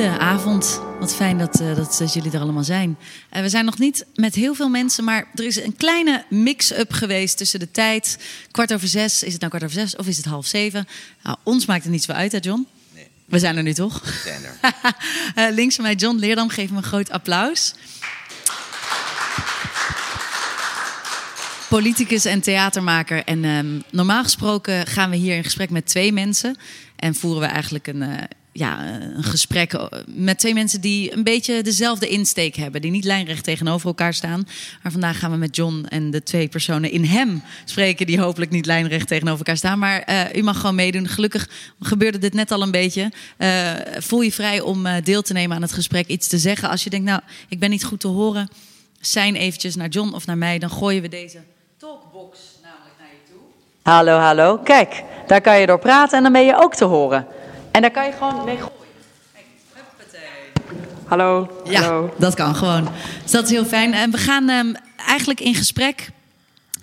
Goedenavond. Wat fijn dat, uh, dat, dat, jullie er allemaal zijn. Uh, we zijn nog niet met heel veel mensen, maar er is een kleine mix-up geweest tussen de tijd. Kwart over zes, is het nou kwart over zes of is het half zeven? Nou, ons maakt het niet zo uit, hè John? Nee. We zijn er nu toch? We zijn er. uh, links van mij John Leerdam, geef hem een groot applaus. Politicus en theatermaker. En um, normaal gesproken gaan we hier in gesprek met twee mensen. En voeren we eigenlijk een, uh, ja, een gesprek met twee mensen die een beetje dezelfde insteek hebben. Die niet lijnrecht tegenover elkaar staan. Maar vandaag gaan we met John en de twee personen in hem spreken. Die hopelijk niet lijnrecht tegenover elkaar staan. Maar uh, u mag gewoon meedoen. Gelukkig gebeurde dit net al een beetje. Uh, voel je vrij om deel te nemen aan het gesprek. Iets te zeggen. Als je denkt, nou, ik ben niet goed te horen. Zijn eventjes naar John of naar mij. Dan gooien we deze talkbox namelijk naar je toe. Hallo, hallo. Kijk, daar kan je door praten en dan ben je ook te horen. En daar kan je gewoon mee gooien. Hallo, Ja, hallo. dat kan gewoon. Dus dat is heel fijn. En we gaan um, eigenlijk in gesprek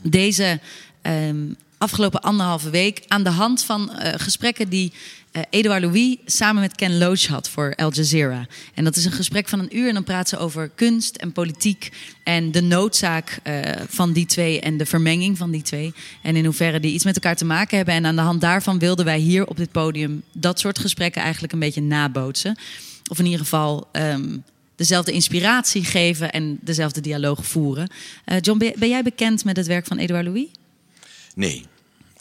deze um, afgelopen anderhalve week aan de hand van uh, gesprekken die uh, Edouard Louis samen met Ken Loach had voor Al Jazeera. En dat is een gesprek van een uur en dan praten ze over kunst en politiek en de noodzaak uh, van die twee en de vermenging van die twee. En in hoeverre die iets met elkaar te maken hebben. En aan de hand daarvan wilden wij hier op dit podium dat soort gesprekken eigenlijk een beetje nabootsen. Of in ieder geval um, dezelfde inspiratie geven en dezelfde dialoog voeren. Uh, John, ben, ben jij bekend met het werk van Edouard Louis? Nee.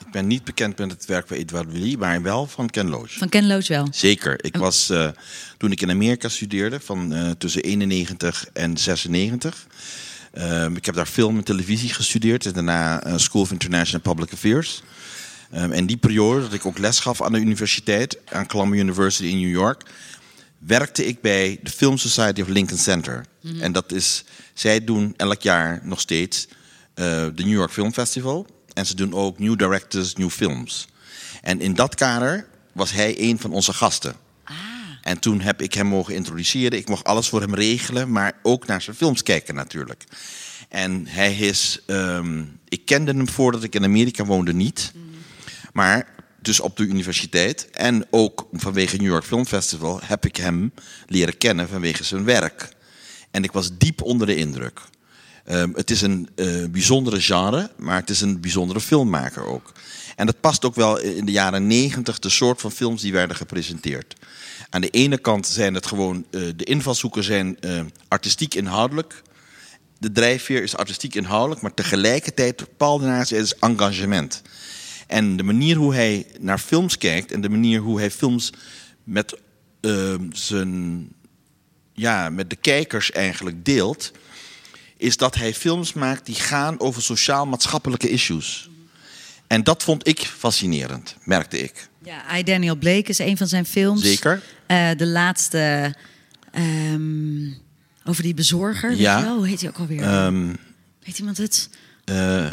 Ik ben niet bekend met het werk van Edouard Louis, maar wel van Ken Loach. Van Ken Loach wel? Zeker. Ik was, uh, toen ik in Amerika studeerde, van uh, tussen 91 en 96. Uh, ik heb daar film en televisie gestudeerd en daarna uh, School of International Public Affairs. Um, en die periode dat ik ook les gaf aan de universiteit, aan Columbia University in New York, werkte ik bij de Film Society of Lincoln Center. Mm -hmm. En dat is, zij doen elk jaar nog steeds de New York Film Festival. En ze doen ook New Directors, New Films. En in dat kader was hij een van onze gasten. Ah. En toen heb ik hem mogen introduceren. Ik mocht alles voor hem regelen, maar ook naar zijn films kijken natuurlijk. En hij is, um, ik kende hem voordat ik in Amerika woonde niet. Mm. Maar dus op de universiteit en ook vanwege New York Film Festival heb ik hem leren kennen vanwege zijn werk. En ik was diep onder de indruk. Um, het is een uh, bijzondere genre, maar het is een bijzondere filmmaker ook. En dat past ook wel in de jaren negentig de soort van films die werden gepresenteerd. Aan de ene kant zijn het gewoon, uh, de invalshoeken zijn uh, artistiek inhoudelijk. De drijfveer is artistiek inhoudelijk, maar tegelijkertijd pal daarnaast is engagement. En de manier hoe hij naar films kijkt en de manier hoe hij films met, zijn, ja, met de kijkers eigenlijk deelt is dat hij films maakt die gaan over sociaal-maatschappelijke issues. En dat vond ik fascinerend, merkte ik. Ja, I, Daniel Blake is een van zijn films. Zeker. Uh, de laatste um, over die bezorger. Ja. Weet je wel? Hoe heet hij ook alweer? Um, Weet iemand het? Uh,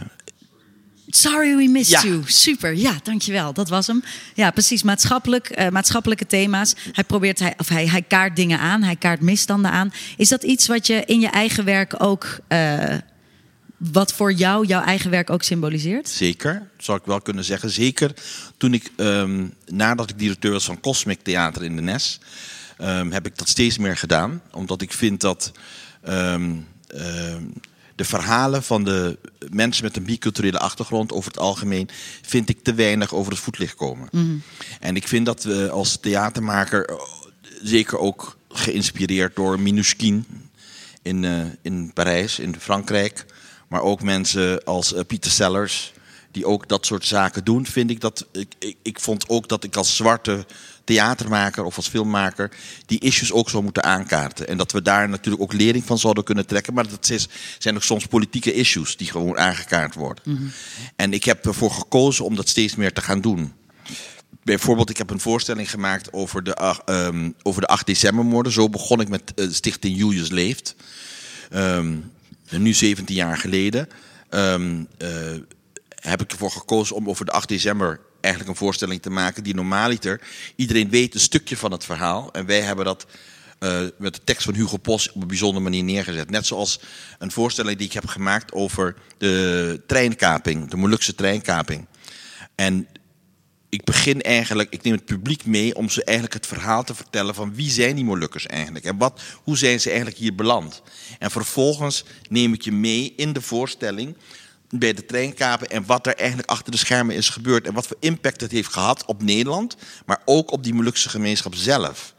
Sorry we missed Ja. you. Super, ja, dankjewel. Dat was hem. Ja, precies. Maatschappelijk, uh, maatschappelijke thema's. Hij probeert, hij, of hij, hij kaart dingen aan. Hij kaart misstanden aan. Is dat iets wat je in je eigen werk ook... Uh, wat voor jou jouw eigen werk ook symboliseert? Zeker, zou ik wel kunnen zeggen. Zeker toen ik, um, nadat ik directeur was van Cosmic Theater in de NES... Um, heb ik dat steeds meer gedaan. Omdat ik vind dat... Um, de verhalen van de mensen met een biculturele achtergrond over het algemeen vind ik te weinig over het voetlicht komen. Mhm. Mm. En ik vind dat we als theatermaker zeker ook geïnspireerd door Minuskin in, uh, in Parijs, in Frankrijk, maar ook mensen als uh, Pieter Sellers die ook dat soort zaken doen, vind ik dat ik, ik, ik vond ook dat ik als zwarte theatermaker of als filmmaker die issues ook zou moeten aankaarten. En dat we daar natuurlijk ook lering van zouden kunnen trekken. Maar dat is, zijn ook soms politieke issues die gewoon aangekaart worden. Mm -hmm. En ik heb ervoor gekozen om dat steeds meer te gaan doen. Bijvoorbeeld, ik heb een voorstelling gemaakt over de, uh, um, over de 8 decembermoorden. Zo begon ik met uh, Stichting Julius Leeft. Um, nu 17 jaar geleden. Um, uh, heb ik ervoor gekozen om over de 8 december eigenlijk een voorstelling te maken die normaaliter iedereen weet een stukje van het verhaal. En wij hebben dat uh, met de tekst van Hugo Pos op een bijzondere manier neergezet. Net zoals een voorstelling die ik heb gemaakt over de treinkaping, de Molukse treinkaping. En ik begin eigenlijk, ik neem het publiek mee om ze eigenlijk het verhaal te vertellen van wie zijn die Molukkers eigenlijk en wat, hoe zijn ze eigenlijk hier beland. En vervolgens neem ik je mee in de voorstelling bij de treinkapen en wat er eigenlijk achter de schermen is gebeurd en wat voor impact het heeft gehad op Nederland, maar ook op die Molukse gemeenschap zelf.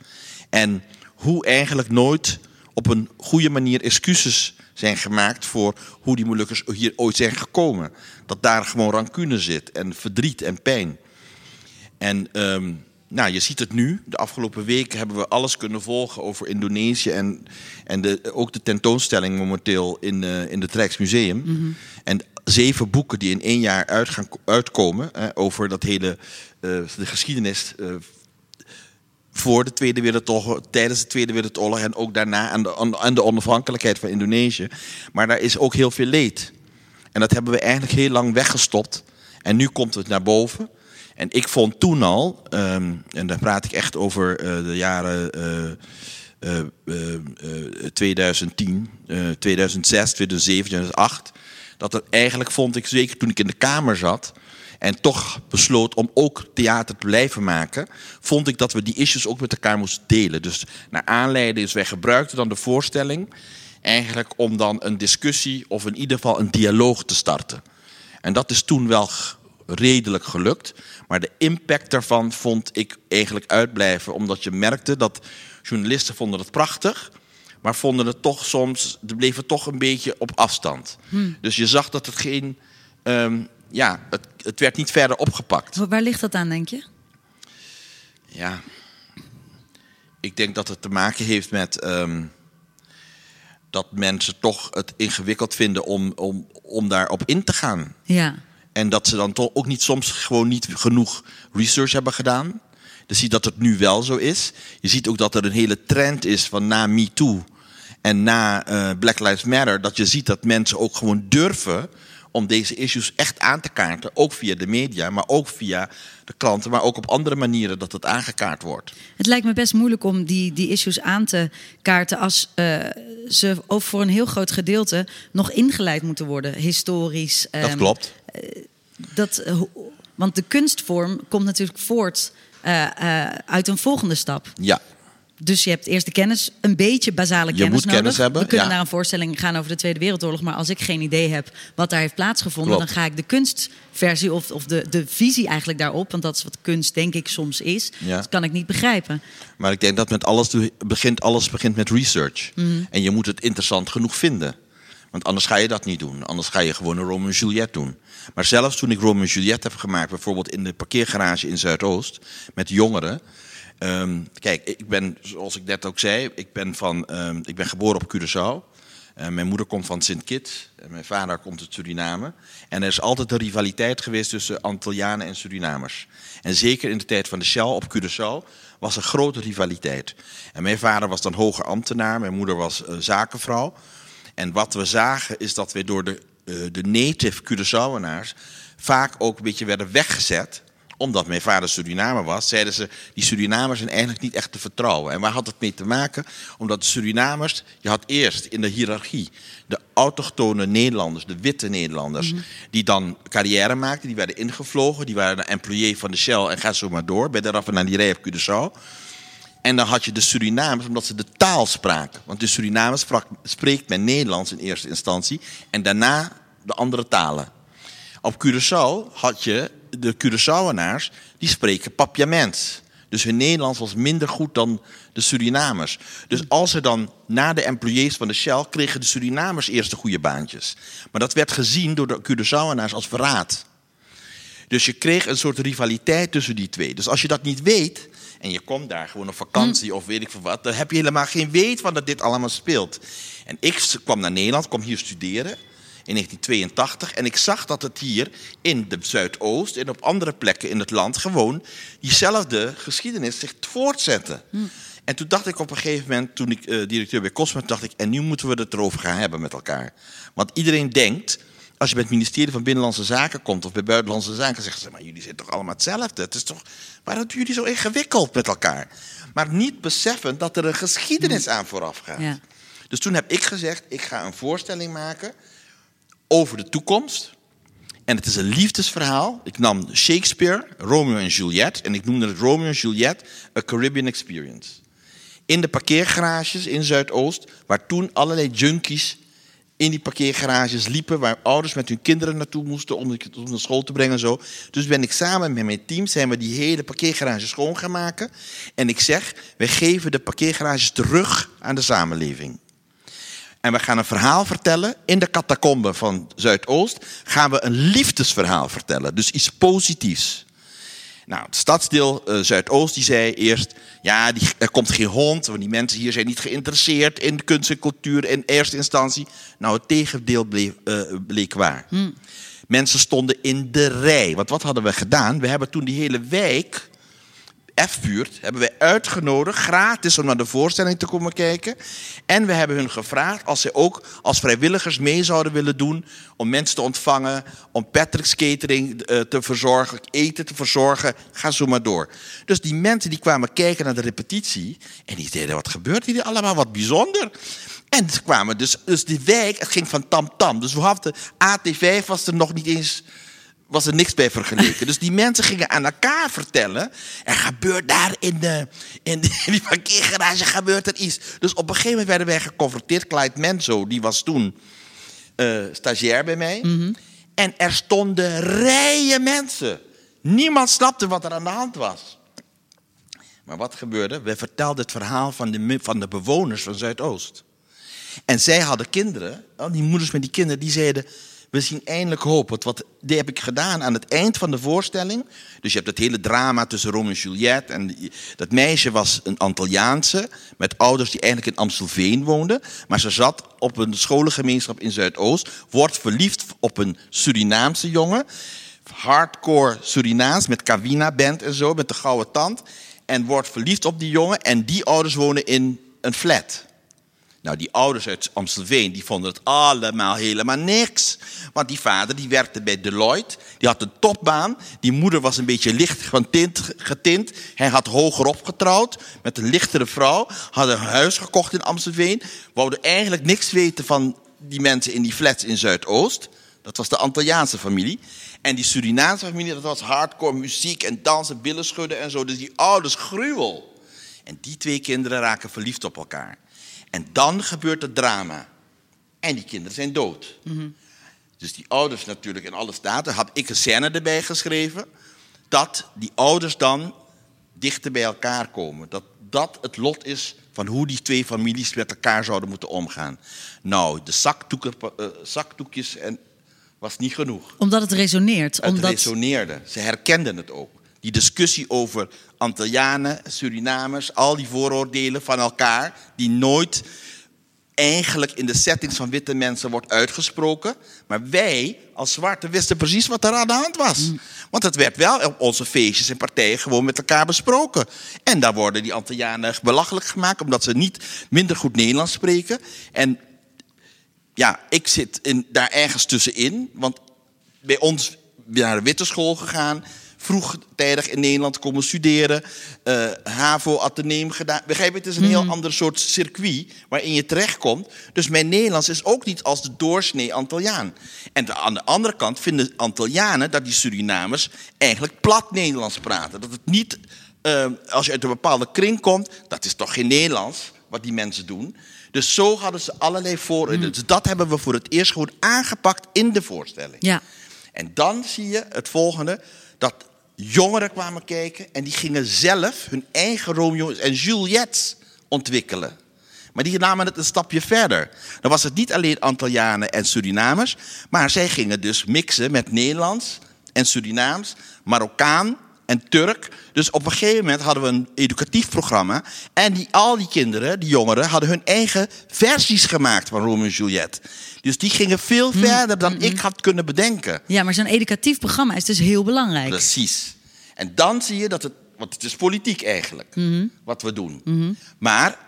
En hoe eigenlijk nooit op een goede manier excuses zijn gemaakt voor hoe die Molukkers hier ooit zijn gekomen. Dat daar gewoon rancune zit en verdriet en pijn. En ehm, nou, je ziet het nu. De afgelopen weken hebben we alles kunnen volgen over Indonesië. En, en de, ook de tentoonstelling momenteel in, uh, in het Rijksmuseum. Mm En zeven boeken die in één jaar uit gaan, uitkomen over dat hele uh, de geschiedenis uh, voor de Tweede Wereldoorlog, tijdens de Tweede Wereldoorlog en ook daarna aan de, aan de onafhankelijkheid van Indonesië. Maar daar is ook heel veel leed. En dat hebben we eigenlijk heel lang weggestopt. En nu komt het naar boven. En ik vond toen al, um, en daar praat ik echt over uh, de jaren uh, uh, 2010, 2006, 2007, 2008. Dat er eigenlijk vond ik, zeker toen ik in de Kamer zat, en toch besloot om ook theater te blijven maken, vond ik dat we die issues ook met elkaar moesten delen. Dus naar aanleiding, dus wij gebruikten dan de voorstelling eigenlijk om dan een discussie of in ieder geval een dialoog te starten. En dat is toen wel redelijk gelukt. Maar de impact daarvan vond ik eigenlijk uitblijven. Omdat je merkte dat journalisten vonden het prachtig. Maar vonden het toch soms, ze bleven toch een beetje op afstand. Hmm. Dus je zag dat het geen, um, ja, het, het werd niet verder opgepakt. Waar ligt dat aan, denk je? Ja, ik denk dat het te maken heeft met um, dat mensen toch het ingewikkeld vinden om, om, om daarop in te gaan. Ja. En dat ze dan toch ook niet soms gewoon niet genoeg research hebben gedaan. Dus zie dat het nu wel zo is. Je ziet ook dat er een hele trend is van na MeToo en na uh, Black Lives Matter. Dat je ziet dat mensen ook gewoon durven om deze issues echt aan te kaarten. Ook via de media, maar ook via de klanten. Maar ook op andere manieren dat het aangekaart wordt. Het lijkt me best moeilijk om die, die issues aan te kaarten... als uh, ze ook voor een heel groot gedeelte nog ingeleid moeten worden. Historisch. Dat um, klopt. Uh, dat, want de kunstvorm komt natuurlijk voort uit een volgende stap. Ja. Dus je hebt eerst de kennis, een beetje basale kennis je moet nodig. Kennis hebben, We kunnen ja. naar een voorstelling gaan over de Tweede Wereldoorlog, maar als ik geen idee heb wat daar heeft plaatsgevonden, Klopt. dan ga ik de kunstversie of, of de, de visie eigenlijk daarop, want dat is wat kunst denk ik soms is. Ja. Dat kan ik niet begrijpen. Maar ik denk dat met alles begint, alles begint met research. Mhm. En je moet het interessant genoeg vinden. Want anders ga je dat niet doen. Anders ga je gewoon een Romeo en Juliet doen. Maar zelfs toen ik Romeo en Juliet heb gemaakt, bijvoorbeeld in de parkeergarage in Zuidoost, met jongeren. Um, kijk, ik ben, zoals ik net ook zei, ik ben, van, um, ik ben geboren op Curaçao. Uh, mijn moeder komt van Sint Kitts en mijn vader komt uit Suriname. En er is altijd een rivaliteit geweest tussen Antillianen en Surinamers. En zeker in de tijd van de Shell op Curaçao was er grote rivaliteit. En mijn vader was dan hoger ambtenaar, mijn moeder was uh, zakenvrouw. En wat we zagen is dat we door de, uh, de native Curaçaoenaars vaak ook een beetje werden weggezet omdat mijn vader Surinamer was, zeiden ze, die Surinamers zijn eigenlijk niet echt te vertrouwen. En waar had het mee te maken? Omdat de Surinamers, je had eerst in de hiërarchie de autochtone Nederlanders, de witte Nederlanders, mm -hmm. die dan carrière maakten, die werden ingevlogen, die waren de employé van de Shell en ga zo maar door, bij de raffinaderij op Curaçao. En dan had je de Surinamers, omdat ze de taal spraken. Want de Surinamers sprak, spreekt men Nederlands in eerste instantie en daarna de andere talen. Op Curaçao had je de Curaçaoenaars, die spreken papiaments. Dus hun Nederlands was minder goed dan de Surinamers. Dus als er dan na de employés van de Shell kregen de Surinamers eerst de goede baantjes. Maar dat werd gezien door de Curaçaoenaars als verraad. Dus je kreeg een soort rivaliteit tussen die twee. Dus als je dat niet weet en je komt daar gewoon op vakantie of weet ik veel wat, dan heb je helemaal geen weet van dat dit allemaal speelt. En ik kwam naar Nederland, kwam hier studeren in 1982. En ik zag dat het hier in de Zuidoost en op andere plekken in het land gewoon diezelfde geschiedenis zich voortzette. Hm. En toen dacht ik op een gegeven moment, toen ik uh, directeur bij Cosmet, dacht ik, en nu moeten we het erover gaan hebben met elkaar. Want iedereen denkt, als je bij het ministerie van Binnenlandse Zaken komt of bij Buitenlandse Zaken, zeggen ze, maar jullie zijn toch allemaal hetzelfde. Het is toch, waarom doen jullie zo ingewikkeld met elkaar? Maar niet beseffen dat er een geschiedenis aan vooraf gaat. Ja. Dus toen heb ik gezegd, ik ga een voorstelling maken over de toekomst. En het is een liefdesverhaal. Ik nam Shakespeare, Romeo en Juliet. En ik noemde het Romeo en Juliet A Caribbean Experience. In de parkeergarages in Zuidoost, waar toen allerlei junkies in die parkeergarages liepen, waar ouders met hun kinderen naartoe moesten om naar school te brengen en zo. Dus ben ik samen met mijn team, zijn we die hele parkeergarages schoon gaan maken. En ik zeg, wij geven de parkeergarages terug aan de samenleving. En we gaan een verhaal vertellen. In de catacombe van Zuidoost gaan we een liefdesverhaal vertellen. Dus iets positiefs. Nou, het stadsdeel uh, Zuidoost die zei eerst... ja, die, er komt geen hond, want die mensen hier zijn niet geïnteresseerd... in kunst en cultuur in eerste instantie. Nou, het tegendeel bleef, uh, bleek waar. Hmm. Mensen stonden in de rij. Want wat hadden we gedaan? We hebben toen die hele wijk F-buurt hebben wij uitgenodigd, gratis om naar de voorstelling te komen kijken. En we hebben hun gevraagd als ze ook als vrijwilligers mee zouden willen doen om mensen te ontvangen, om Patrick's catering eh, te verzorgen, eten te verzorgen. Ga zo maar door. Dus die mensen die kwamen kijken naar de repetitie en die zeiden, wat gebeurt hier allemaal, wat bijzonder. En ze kwamen dus, dus die wijk, het ging van tam tam. Dus we hadden, AT5 was er nog niet eens was er niks bij vergeleken. Dus die mensen gingen aan elkaar vertellen. Er gebeurt daar in, de, in, die parkeergarage gebeurt er iets. Dus op een gegeven moment werden wij geconfronteerd. Clyde Menzo, die was toen uh, stagiair bij mij. Mhm. En er stonden rijen mensen. Niemand snapte wat er aan de hand was. Maar wat gebeurde? We vertelden het verhaal van de, van de bewoners van Zuidoost. En zij hadden kinderen, die moeders met die kinderen, die zeiden we zien eindelijk hoop. Want wat die heb ik gedaan aan het eind van de voorstelling. Dus je hebt het hele drama tussen Romeo en Juliet. En dat meisje was een Antilliaanse. Met ouders die eigenlijk in Amstelveen woonden. Maar ze zat op een scholengemeenschap in Zuidoost. Wordt verliefd op een Surinaamse jongen. Hardcore Surinaams met Kawina band en zo. Met de gouden tand. En wordt verliefd op die jongen. En die ouders wonen in een flat. Nou, die ouders uit Amstelveen, die vonden het allemaal helemaal niks. Want die vader, die werkte bij Deloitte. Die had een topbaan. Die moeder was een beetje licht getint. getint. Hij had hogerop getrouwd met een lichtere vrouw. Had een huis gekocht in Amstelveen. Wouden eigenlijk niks weten van die mensen in die flats in Zuidoost. Dat was de Antilliaanse familie. En die Surinaamse familie, dat was hardcore muziek en dansen, billen schudden en zo. Dus die ouders gruwel. En die twee kinderen raken verliefd op elkaar. En dan gebeurt het drama. En die kinderen zijn dood. Mhm. Dus die ouders natuurlijk in alle staten. Had ik een scène erbij geschreven. Dat die ouders dan dichter bij elkaar komen. Dat dat het lot is van hoe die twee families met elkaar zouden moeten omgaan. Nou, de uh, zakdoekjes en, was niet genoeg. Omdat het resoneert. Het omdat... resoneerde. Ze herkenden het ook. Die discussie over Antillianen, Surinamers, al die vooroordelen van elkaar, die nooit eigenlijk in de settings van witte mensen wordt uitgesproken. Maar wij als zwarte wisten precies wat er aan de hand was. Want het werd wel op onze feestjes en partijen gewoon met elkaar besproken. En daar worden die Antillianen belachelijk gemaakt omdat ze niet minder goed Nederlands spreken. En ja, ik zit in, daar ergens tussenin. Want bij ons naar de witte school gegaan vroegtijdig in Nederland komen studeren. Uh, HAVO, ateneem gedaan. Begrijp je, het is een heel hmm. ander soort circuit waarin je terechtkomt. Dus mijn Nederlands is ook niet als de doorsnee Antilliaan. En aan de andere kant vinden Antillianen dat die Surinamers eigenlijk plat Nederlands praten. Dat het niet, uh, als je uit een bepaalde kring komt, dat is toch geen Nederlands wat die mensen doen. Dus zo hadden ze allerlei voor. Hmm. Dus dat hebben we voor het eerst gewoon aangepakt in de voorstelling. Ja. En dan zie je het volgende: dat jongeren kwamen kijken en die gingen zelf hun eigen Romeo en Juliet ontwikkelen. Maar die namen het een stapje verder. Dan was het niet alleen Antillianen en Surinamers, maar zij gingen dus mixen met Nederlands en Surinaams, Marokkaan en Turk. Dus op een gegeven moment hadden we een educatief programma. En die, al die kinderen, die jongeren, hadden hun eigen versies gemaakt van Romeo en Juliet. Dus die gingen veel mm, verder dan mm, ik mm. had kunnen bedenken. Ja, maar zo'n educatief programma is dus heel belangrijk. Precies. En dan zie je dat het, want het is politiek eigenlijk, wat we doen. Maar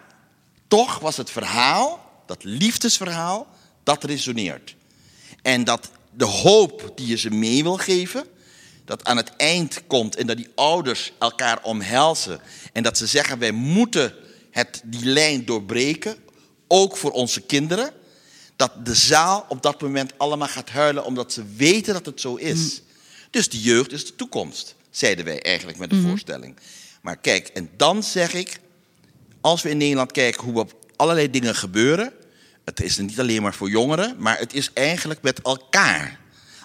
toch was het verhaal, dat liefdesverhaal, dat resoneert. En dat de hoop die je ze mee wil geven, dat aan het eind komt en dat die ouders elkaar omhelzen en dat ze zeggen wij moeten het, die lijn doorbreken, ook voor onze kinderen dat de zaal op dat moment allemaal gaat huilen omdat ze weten dat het zo is. Dus de jeugd is de toekomst, zeiden wij eigenlijk met de voorstelling. Maar kijk, en dan zeg ik, als we in Nederland kijken hoe op allerlei dingen gebeuren, het is niet alleen maar voor jongeren, maar het is eigenlijk met elkaar.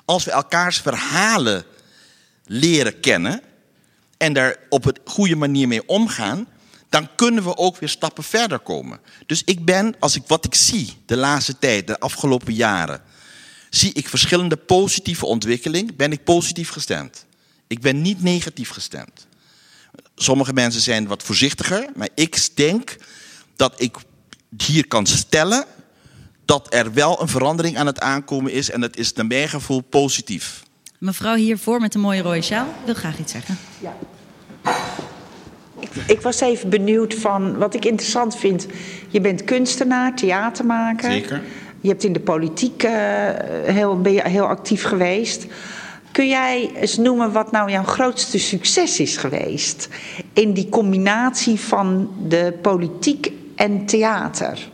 Als we elkaars verhalen leren kennen en daar op een goede manier mee omgaan, dan kunnen we ook weer stappen verder komen. Dus ik ben, als ik wat ik zie de laatste tijd, de afgelopen jaren, zie ik verschillende positieve ontwikkelingen, ben ik positief gestemd. Ik ben niet negatief gestemd. Sommige mensen zijn wat voorzichtiger, maar ik denk dat ik hier kan stellen dat er wel een verandering aan het aankomen is en dat is naar mijn gevoel positief. Mevrouw hiervoor met de mooie rode sjaal wil graag iets zeggen. Ja. Ik, ik was even benieuwd van wat ik interessant vind. Je bent kunstenaar, theatermaker. Zeker. Je hebt in de politiek eh, heel, ben je heel actief geweest. Kun jij eens noemen wat nou jouw grootste succes is geweest in die combinatie van de politiek en theater?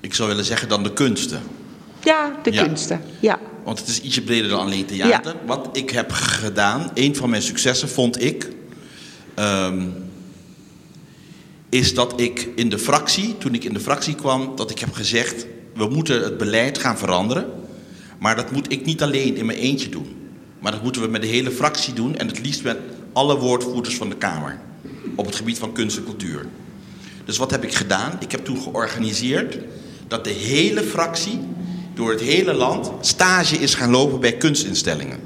Ik zou willen zeggen dan de kunsten. Ja, de Ja. kunsten. Ja. Want het is ietsje breder dan alleen theater. Ja. Wat ik heb gedaan, een van mijn successen vond ik, ehm, is dat ik in de fractie, toen ik in de fractie kwam, dat ik heb gezegd, we moeten het beleid gaan veranderen. Maar dat moet ik niet alleen in mijn eentje doen. Maar dat moeten we met de hele fractie doen en het liefst met alle woordvoerders van de Kamer. Op het gebied van kunst en cultuur. Dus wat heb ik gedaan? Ik heb toen georganiseerd dat de hele fractie door het hele land stage is gaan lopen bij kunstinstellingen.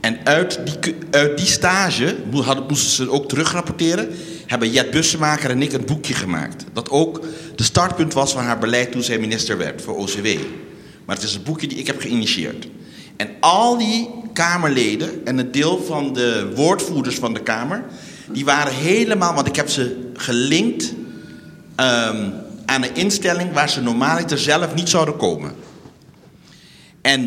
En uit die, uit die stage moesten ze ook terugrapporteren. Hebben Jet Bussemaker en ik een boekje gemaakt. Dat ook de startpunt was van haar beleid toen zij minister werd voor OCW. Maar het is een boekje die ik heb geïnitieerd. En al die Kamerleden en een deel van de woordvoerders van de Kamer... die waren helemaal, want ik heb ze gelinkt ehm, aan een instelling... waar ze normaliter zelf niet zouden komen. En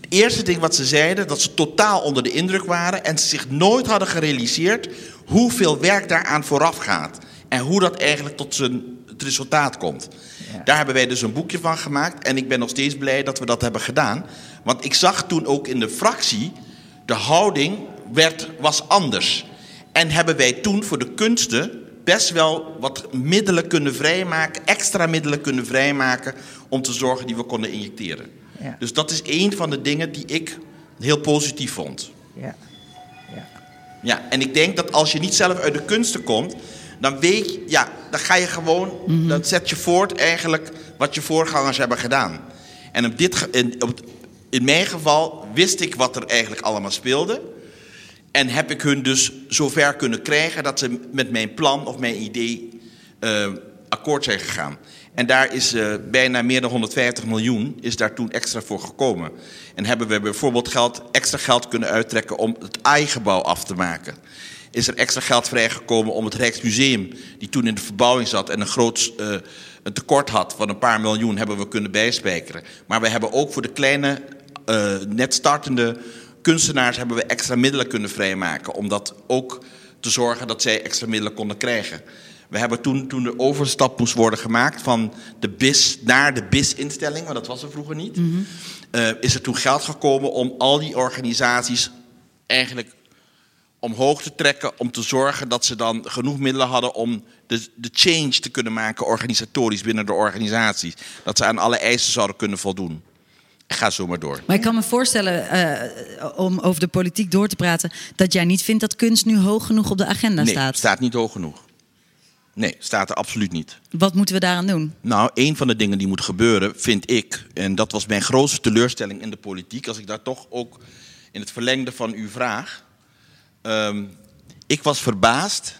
het eerste ding wat ze zeiden, dat ze totaal onder de indruk waren en ze zich nooit hadden gerealiseerd hoeveel werk daaraan vooraf gaat. En hoe dat eigenlijk tot zijn, het resultaat komt. Daar hebben wij dus een boekje van gemaakt en ik ben nog steeds blij dat we dat hebben gedaan. Want ik zag toen ook in de fractie, de houding werd, was anders. En hebben wij toen voor de kunsten best wel wat middelen kunnen vrijmaken, extra middelen kunnen vrijmaken om te zorgen die we konden injecteren. Ja. Dus dat is een van de dingen die ik heel positief vond. Ja. ja. Ja, en ik denk dat als je niet zelf uit de kunsten komt, dan weet je, ja, dan ga je gewoon, dan zet je voort eigenlijk wat je voorgangers hebben gedaan. En op dit, ge- in, op, in mijn geval wist ik wat er eigenlijk allemaal speelde. En heb ik hun dus zover kunnen krijgen dat ze met mijn plan of mijn idee eh, akkoord zijn gegaan. En daar is eh, bijna meer dan 150 miljoen is daar toen extra voor gekomen. En hebben we bijvoorbeeld geld, extra geld kunnen uittrekken om het AI-gebouw af te maken. Is er extra geld vrijgekomen om het Rijksmuseum, die toen in de verbouwing zat en een groot eh, een tekort had van een paar miljoen, hebben we kunnen bijspijkeren. Maar we hebben ook voor de kleine, eh, net startende kunstenaars hebben we extra middelen kunnen vrijmaken. Om dat ook te zorgen dat zij extra middelen konden krijgen. We hebben toen, toen de overstap moest worden gemaakt van de BIS naar de BIS-instelling, want dat was er vroeger niet. eh, is er toen geld gekomen om al die organisaties eigenlijk omhoog te trekken. Om te zorgen dat ze dan genoeg middelen hadden om de, de change te kunnen maken organisatorisch binnen de organisaties. Dat ze aan alle eisen zouden kunnen voldoen. Ga zo maar door. Maar ik kan me voorstellen, eh, om over de politiek door te praten, dat jij niet vindt dat kunst nu hoog genoeg op de agenda nee, staat. staat niet hoog genoeg. Nee, staat er absoluut niet. Wat moeten we daaraan doen? Nou, een van de dingen die moet gebeuren, vind ik, en dat was mijn grootste teleurstelling in de politiek, als ik daar toch ook in het verlengde van uw vraag. ehm, ik was verbaasd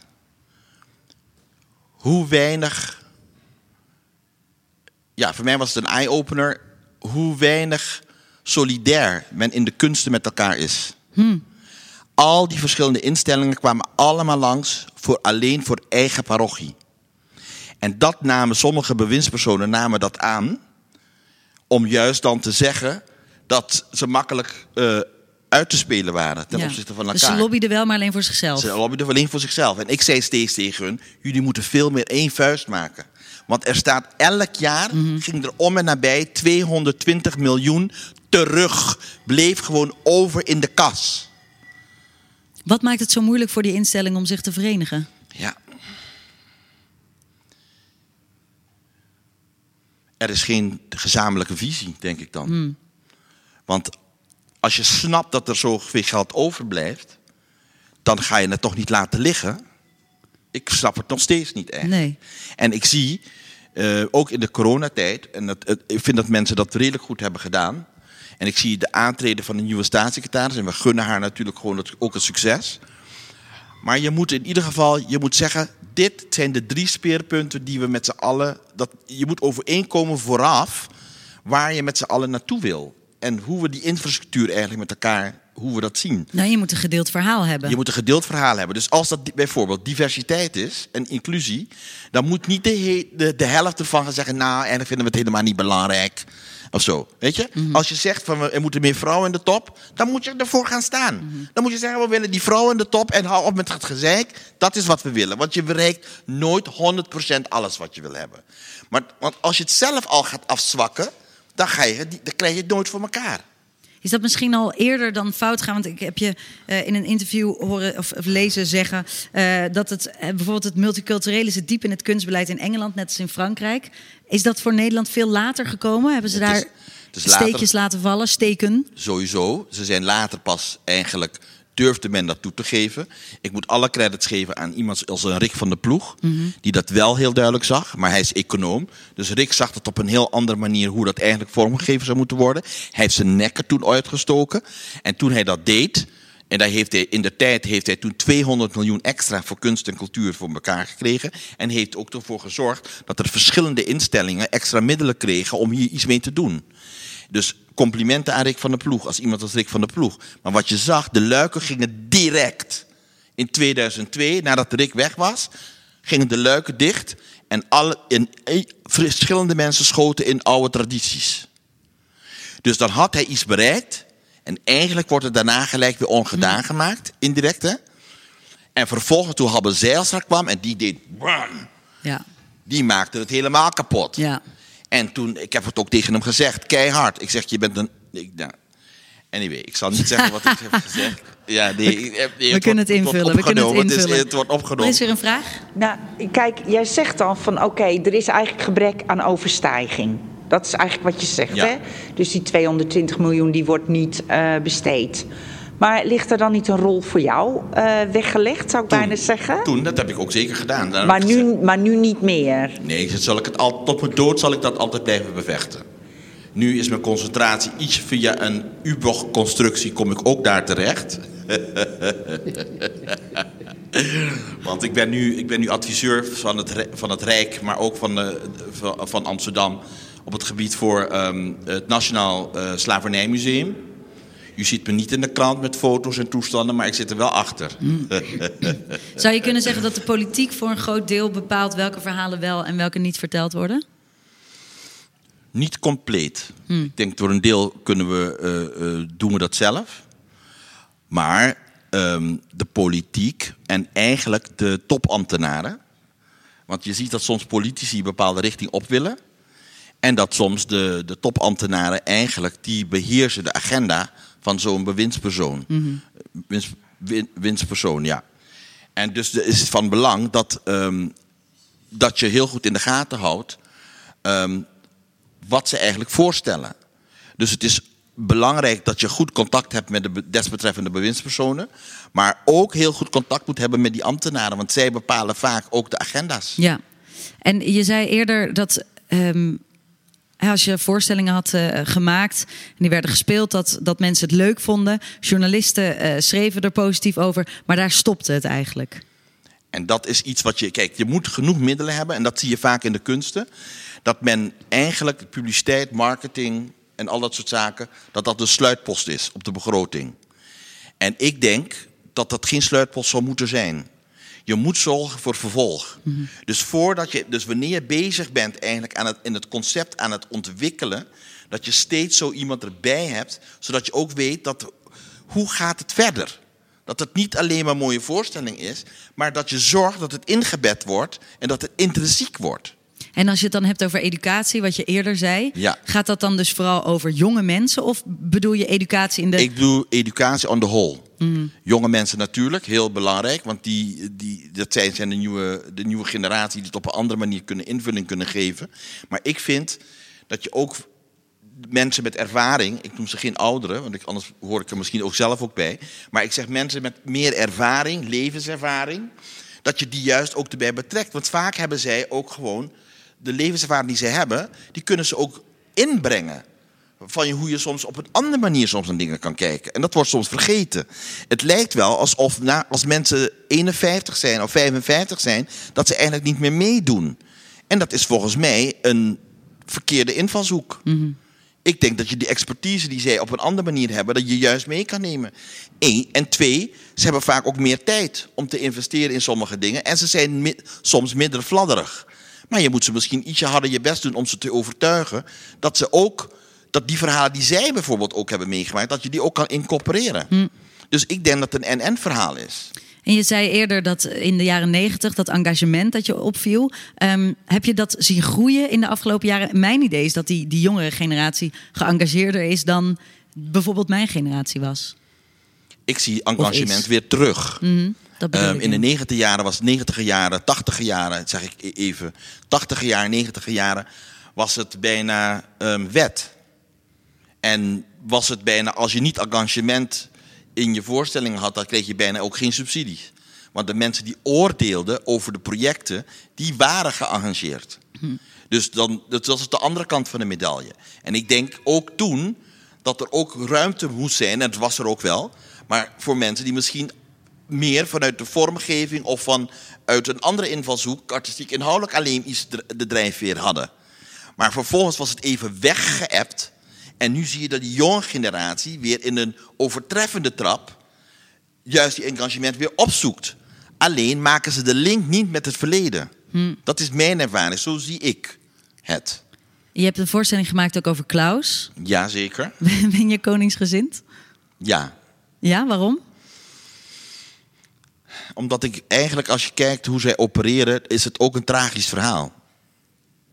hoe weinig. Ja, voor mij was het een eye-opener hoe weinig solidair men in de kunsten met elkaar is. Al die verschillende instellingen kwamen allemaal langs voor alleen voor eigen parochie. En dat namen sommige bewindspersonen namen dat aan om juist dan te zeggen dat ze makkelijk eh, uit te spelen waren ten Ja. opzichte van Dus elkaar. ze lobbyden wel, maar alleen voor zichzelf. Ze lobbyden alleen voor zichzelf. En ik zei steeds tegen hun, jullie moeten veel meer één vuist maken. Want er staat elk jaar, Mhm. ging er om en nabij 220 miljoen terug. Bleef gewoon over in de kas. Wat maakt het zo moeilijk voor die instelling om zich te verenigen? Ja. Er is geen gezamenlijke visie, denk ik dan. Hmm. Want als je snapt dat er zoveel geld overblijft, dan ga je het toch niet laten liggen. Ik snap het nog steeds niet echt. Nee. En ik zie, eh, ook in de coronatijd, en dat, ik vind dat mensen dat redelijk goed hebben gedaan. En ik zie de aantreden van de nieuwe staatssecretaris. En we gunnen haar natuurlijk gewoon het, ook een succes. Maar je moet in ieder geval, je moet zeggen, dit zijn de drie speerpunten die we met z'n allen, dat, je moet overeenkomen vooraf waar je met z'n allen naartoe wil. En hoe we die infrastructuur eigenlijk met elkaar, hoe we dat zien. Nou, je moet een gedeeld verhaal hebben. Je moet een gedeeld verhaal hebben. Dus als dat bijvoorbeeld diversiteit is en inclusie, dan moet niet de, de, de helft ervan gaan zeggen, nou, eigenlijk vinden we het helemaal niet belangrijk. Of zo. Weet je? Als je zegt van we- er moeten meer vrouwen in de top, dan moet je ervoor gaan staan. Dan moet je zeggen, we willen die vrouwen in de top en hou op met het gezeik. Dat is wat we willen. Want je bereikt nooit 100% alles wat je wil hebben. Maar want als je het zelf al gaat afzwakken, dan, ga je, dan krijg je het nooit voor elkaar. Is dat misschien al eerder dan fout gaan? Want ik heb je eh, in een interview horen of, of lezen zeggen eh, dat het eh, bijvoorbeeld het multiculturele zit diep in het kunstbeleid in Engeland, net als in Frankrijk. Is dat voor Nederland veel later gekomen? Hebben ze Het daar is- het is later. steekjes laten vallen, steken? Sowieso. Ze zijn later pas eigenlijk durfde men dat toe te geven. Ik moet alle credits geven aan iemand als een Rick van der Ploeg, die dat wel heel duidelijk zag, maar hij is econoom. Dus Rick zag het op een heel andere manier hoe dat eigenlijk vormgegeven zou moeten worden. Hij heeft zijn nek er toen uitgestoken. En toen hij dat deed, en daar heeft hij, in de tijd heeft hij toen 200 miljoen extra voor kunst en cultuur voor elkaar gekregen. En heeft ook ervoor gezorgd dat er verschillende instellingen extra middelen kregen om hier iets mee te doen. Dus complimenten aan Rick van der Ploeg, als iemand als Rick van der Ploeg. Maar wat je zag, de luiken gingen direct. In 2002, nadat Rick weg was, gingen de luiken dicht. En alle, in, in- verschillende mensen schoten in oude tradities. Dus dan had hij iets bereikt. En eigenlijk wordt het daarna gelijk weer ongedaan gemaakt, indirect hè. En vervolgens toen Habbe Zijlstra kwam en die deed... bam, Ja. die maakte het helemaal kapot. Ja. En toen, ik heb het ook tegen hem gezegd, keihard. Ik zeg, je bent een... Ik, nou, anyway, ik zal niet zeggen wat ik heb gezegd. Ja, nee, We kunnen het wordt- invullen. We kunnen het opgenomen. is- invullen. het wordt Er opgenomen. is weer een vraag. Nou, kijk, jij zegt dan van oké, er is eigenlijk gebrek aan overstijging. Dat is eigenlijk wat je zegt, Ja. hè? Dus die 220 miljoen die wordt niet eh, besteed. Maar ligt er dan niet een rol voor jou eh, weggelegd, zou ik Toen- bijna zeggen? Toen, dat heb ik ook zeker gedaan. Maar, gezegd, nu, maar nu niet meer. Nee, dat zal ik het al, tot mijn dood zal ik dat altijd blijven bevechten. Nu is mijn concentratie iets via een U-bocht-constructie, kom ik ook daar terecht. Want ik ben nu, ik ben nu adviseur van het, van het Rijk, maar ook van, de, van, van Amsterdam. op het gebied voor ehm, het Nationaal eh, Slavernijmuseum. U ziet me niet in de krant met foto's en toestanden, maar ik zit er wel achter. Zou je kunnen zeggen dat de politiek voor een groot deel bepaalt welke verhalen wel en welke niet verteld worden? Niet compleet. Ik denk door een deel kunnen we, eh, eh, doen we dat zelf. Maar ehm, de politiek en eigenlijk de topambtenaren. Want je ziet dat soms politici een bepaalde richting op willen. En dat soms de, de topambtenaren eigenlijk die beheersen de agenda van zo'n bewindspersoon. Winst, win- winstpersoon, ja. En dus het is van belang dat, ehm, dat je heel goed in de gaten houdt ehm, wat ze eigenlijk voorstellen. Dus het is belangrijk dat je goed contact hebt met de be- desbetreffende bewindspersonen. Maar ook heel goed contact moet hebben met die ambtenaren. Want zij bepalen vaak ook de agenda's. Ja. En je zei eerder dat ehm, als je voorstellingen had eh, gemaakt en die werden gespeeld, dat, dat mensen het leuk vonden. Journalisten eh, schreven er positief over, maar daar stopte het eigenlijk. En dat is iets wat je. Kijk, je moet genoeg middelen hebben. En dat zie je vaak in de kunsten. Dat men eigenlijk publiciteit, marketing en al dat soort zaken. dat dat de sluitpost is op de begroting. En ik denk dat dat geen sluitpost zou moeten zijn. Je moet zorgen voor vervolg. Dus, voordat je, dus wanneer je bezig bent eigenlijk aan het, in het concept aan het ontwikkelen, dat je steeds zo iemand erbij hebt, zodat je ook weet dat hoe gaat het verder? Dat het niet alleen maar een mooie voorstelling is, maar dat je zorgt dat het ingebed wordt en dat het intrinsiek wordt. En als je het dan hebt over educatie, wat je eerder zei, Ja. gaat dat dan dus vooral over jonge mensen of bedoel je educatie in de. Ik doe educatie on the whole. Jonge mensen natuurlijk, heel belangrijk. Want die, die, dat zijn, zijn de, nieuwe, de nieuwe generatie die het op een andere manier kunnen invulling kunnen geven. Maar ik vind dat je ook mensen met ervaring, ik noem ze geen ouderen, want ik, anders hoor ik er misschien ook zelf ook bij. Maar ik zeg mensen met meer ervaring, levenservaring, dat je die juist ook erbij betrekt. Want vaak hebben zij ook gewoon de levenservaring die ze hebben, die kunnen ze ook inbrengen van hoe je soms op een andere manier soms naar dingen kan kijken. En dat wordt soms vergeten. Het lijkt wel alsof na, als mensen 51 zijn of 55 zijn, dat ze eigenlijk niet meer meedoen. En dat is volgens mij een verkeerde invalshoek. Ik denk dat je die expertise die zij op een andere manier hebben, dat je juist mee kan nemen. Eén. En twee, ze hebben vaak ook meer tijd om te investeren in sommige dingen. En ze zijn mi- soms minder fladderig. Maar je moet ze misschien ietsje harder je best doen om ze te overtuigen dat ze ook, dat die verhalen die zij bijvoorbeeld ook hebben meegemaakt, dat je die ook kan incorporeren. Dus ik denk dat het een NN-verhaal is. En je zei eerder dat in de jaren negentig dat engagement dat je opviel. Ehm, heb je dat zien groeien in de afgelopen jaren? Mijn idee is dat die, die jongere generatie geëngageerder is dan bijvoorbeeld mijn generatie was. Ik zie engagement weer terug. Bedoel Ehm, in de. 90 jaren was 90 jaren, 80 jaren, zeg ik e- even. 80 jaren, 90 jaren was het bijna ehm, wet. En was het bijna, als je niet engagement in je voorstelling had, dan kreeg je bijna ook geen subsidies. Want de mensen die oordeelden over de projecten, die waren geëngageerd. Dus dan, dat was de andere kant van de medaille. En ik denk ook toen dat er ook ruimte moest zijn, en dat was er ook wel, maar voor mensen die misschien meer vanuit de vormgeving of vanuit een andere invalshoek, artistiek inhoudelijk alleen iets de drijfveer hadden. Maar vervolgens was het even weggeëpt. En nu zie je dat die jonge generatie weer in een overtreffende trap juist die engagement weer opzoekt. Alleen maken ze de link niet met het verleden. Dat is mijn ervaring, zo zie ik het. Je hebt een voorstelling gemaakt ook over Klaus. Jazeker. Ben je koningsgezind? Ja. Ja, waarom? Omdat ik eigenlijk, als je kijkt hoe zij opereren, is het ook een tragisch verhaal.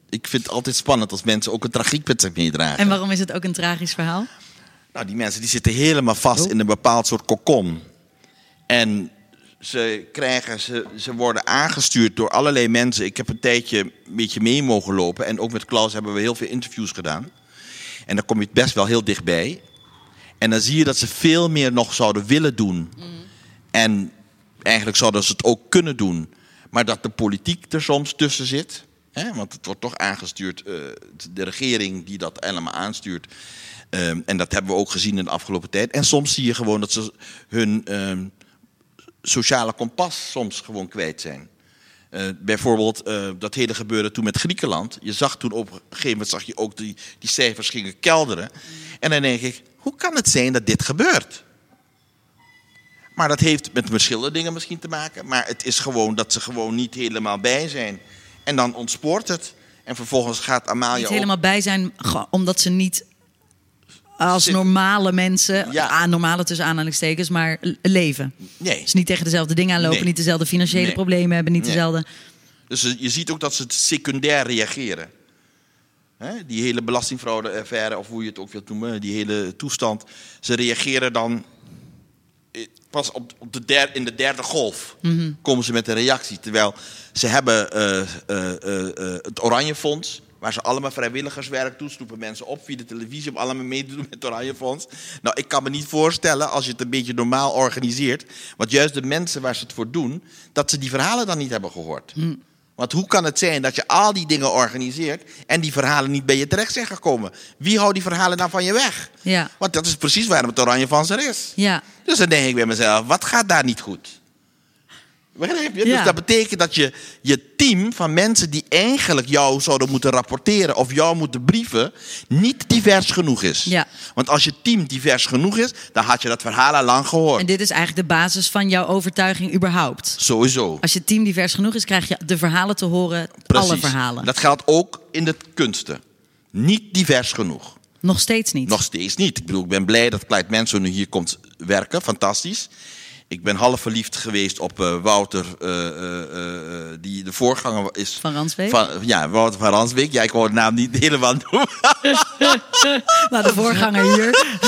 Ik vind het altijd spannend als mensen ook een tragiek met zich meedragen. En waarom is het ook een tragisch verhaal? Nou, die mensen die zitten helemaal vast in een bepaald soort kokon. En ze, krijgen, ze, ze worden aangestuurd door allerlei mensen. Ik heb een tijdje een beetje mee mogen lopen. En ook met Klaus hebben we heel veel interviews gedaan. En dan kom je best wel heel dichtbij. En dan zie je dat ze veel meer nog zouden willen doen. En eigenlijk zouden ze het ook kunnen doen. Maar dat de politiek er soms tussen zit. Hè? Want het wordt toch aangestuurd, eh, de regering die dat helemaal aanstuurt. Ehm, en dat hebben we ook gezien in de afgelopen tijd. En soms zie je gewoon dat ze hun ehm, sociale kompas soms gewoon kwijt zijn. Eh, bijvoorbeeld eh, dat hele gebeuren toen met Griekenland. Je zag toen op een gegeven moment zag je ook die, die cijfers gingen kelderen. En dan denk ik, hoe kan het zijn dat dit gebeurt? Maar dat heeft met verschillende dingen misschien te maken. Maar het is gewoon dat ze gewoon niet helemaal bij zijn. En dan ontspoort het. En vervolgens gaat Amalia Niet helemaal bij zijn, omdat ze niet als Zit- normale mensen, Ja. normale tussen aanhalingstekens, maar leven. Nee. Dus niet tegen dezelfde dingen aanlopen, Nee. niet dezelfde financiële Nee. problemen hebben, niet Nee. dezelfde. Dus je- ziet ook dat ze secundair reageren. Die hele belastingfraude-affaire, of hoe je het ook wilt noemen, die hele toestand. Ze reageren dan pas op, op de der, in de derde golf. Komen ze met een reactie. Terwijl ze hebben eh, eh, eh, het Oranje Fonds, waar ze allemaal vrijwilligerswerk doen. Mensen op via de televisie om allemaal mee te doen met het Oranje Fonds. Nou, ik kan me niet voorstellen, als je het een beetje normaal organiseert... want juist de mensen waar ze het voor doen... dat ze die verhalen dan niet hebben gehoord. Want hoe kan het zijn dat je al die dingen organiseert... en die verhalen niet bij je terecht zijn gekomen? Wie houdt die verhalen dan van je weg? Ja. Want dat is precies waarom het Oranje Fonds er is. Ja. Dus dan denk ik bij mezelf, wat gaat daar niet goed? Begrijp je? Ja. Dus dat betekent dat je je team van mensen die eigenlijk jou zouden moeten rapporteren of jou moeten brieven, niet divers genoeg is. Ja. Want als je team divers genoeg is, dan had je dat verhaal al lang gehoord. En dit is eigenlijk de basis van jouw overtuiging überhaupt. Sowieso. Als je team divers genoeg is, krijg je de verhalen te horen, Precies. alle verhalen. Dat geldt ook in de kunsten. Niet divers genoeg. Nog steeds niet. Nog steeds niet. Ik bedoel, ik ben blij dat Clyde Manson nu hier komt werken. Fantastisch. Ik ben half verliefd geweest op eh, Wouter, eh, eh, die de voorganger is. Van Ransbeek? Van, ja, Wouter van Ransbeek. Ja, ik hoor de naam niet helemaal noemen. Nou, de voorganger hier.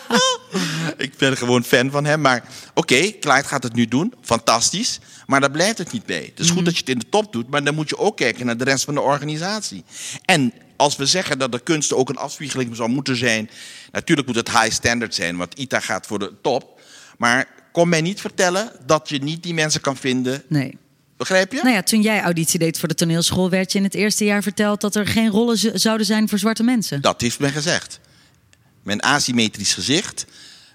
ik ben gewoon fan van hem. Maar oké, Clyde gaat het nu doen. Fantastisch. Maar daar blijft het niet bij. Het is goed dat je het in de top doet, maar dan moet je ook kijken naar de rest van de organisatie. En als we zeggen dat de kunst ook een afspiegeling zou moeten zijn. Natuurlijk moet het high standard zijn, want ITA gaat voor de top. Maar kom mij niet vertellen dat je niet die mensen kan vinden. Nee. Begrijp je? Nou ja, toen jij auditie deed voor de toneelschool, werd je in het eerste jaar verteld dat er geen rollen zouden zijn voor zwarte mensen. Dat heeft men gezegd. Mijn asymmetrisch gezicht,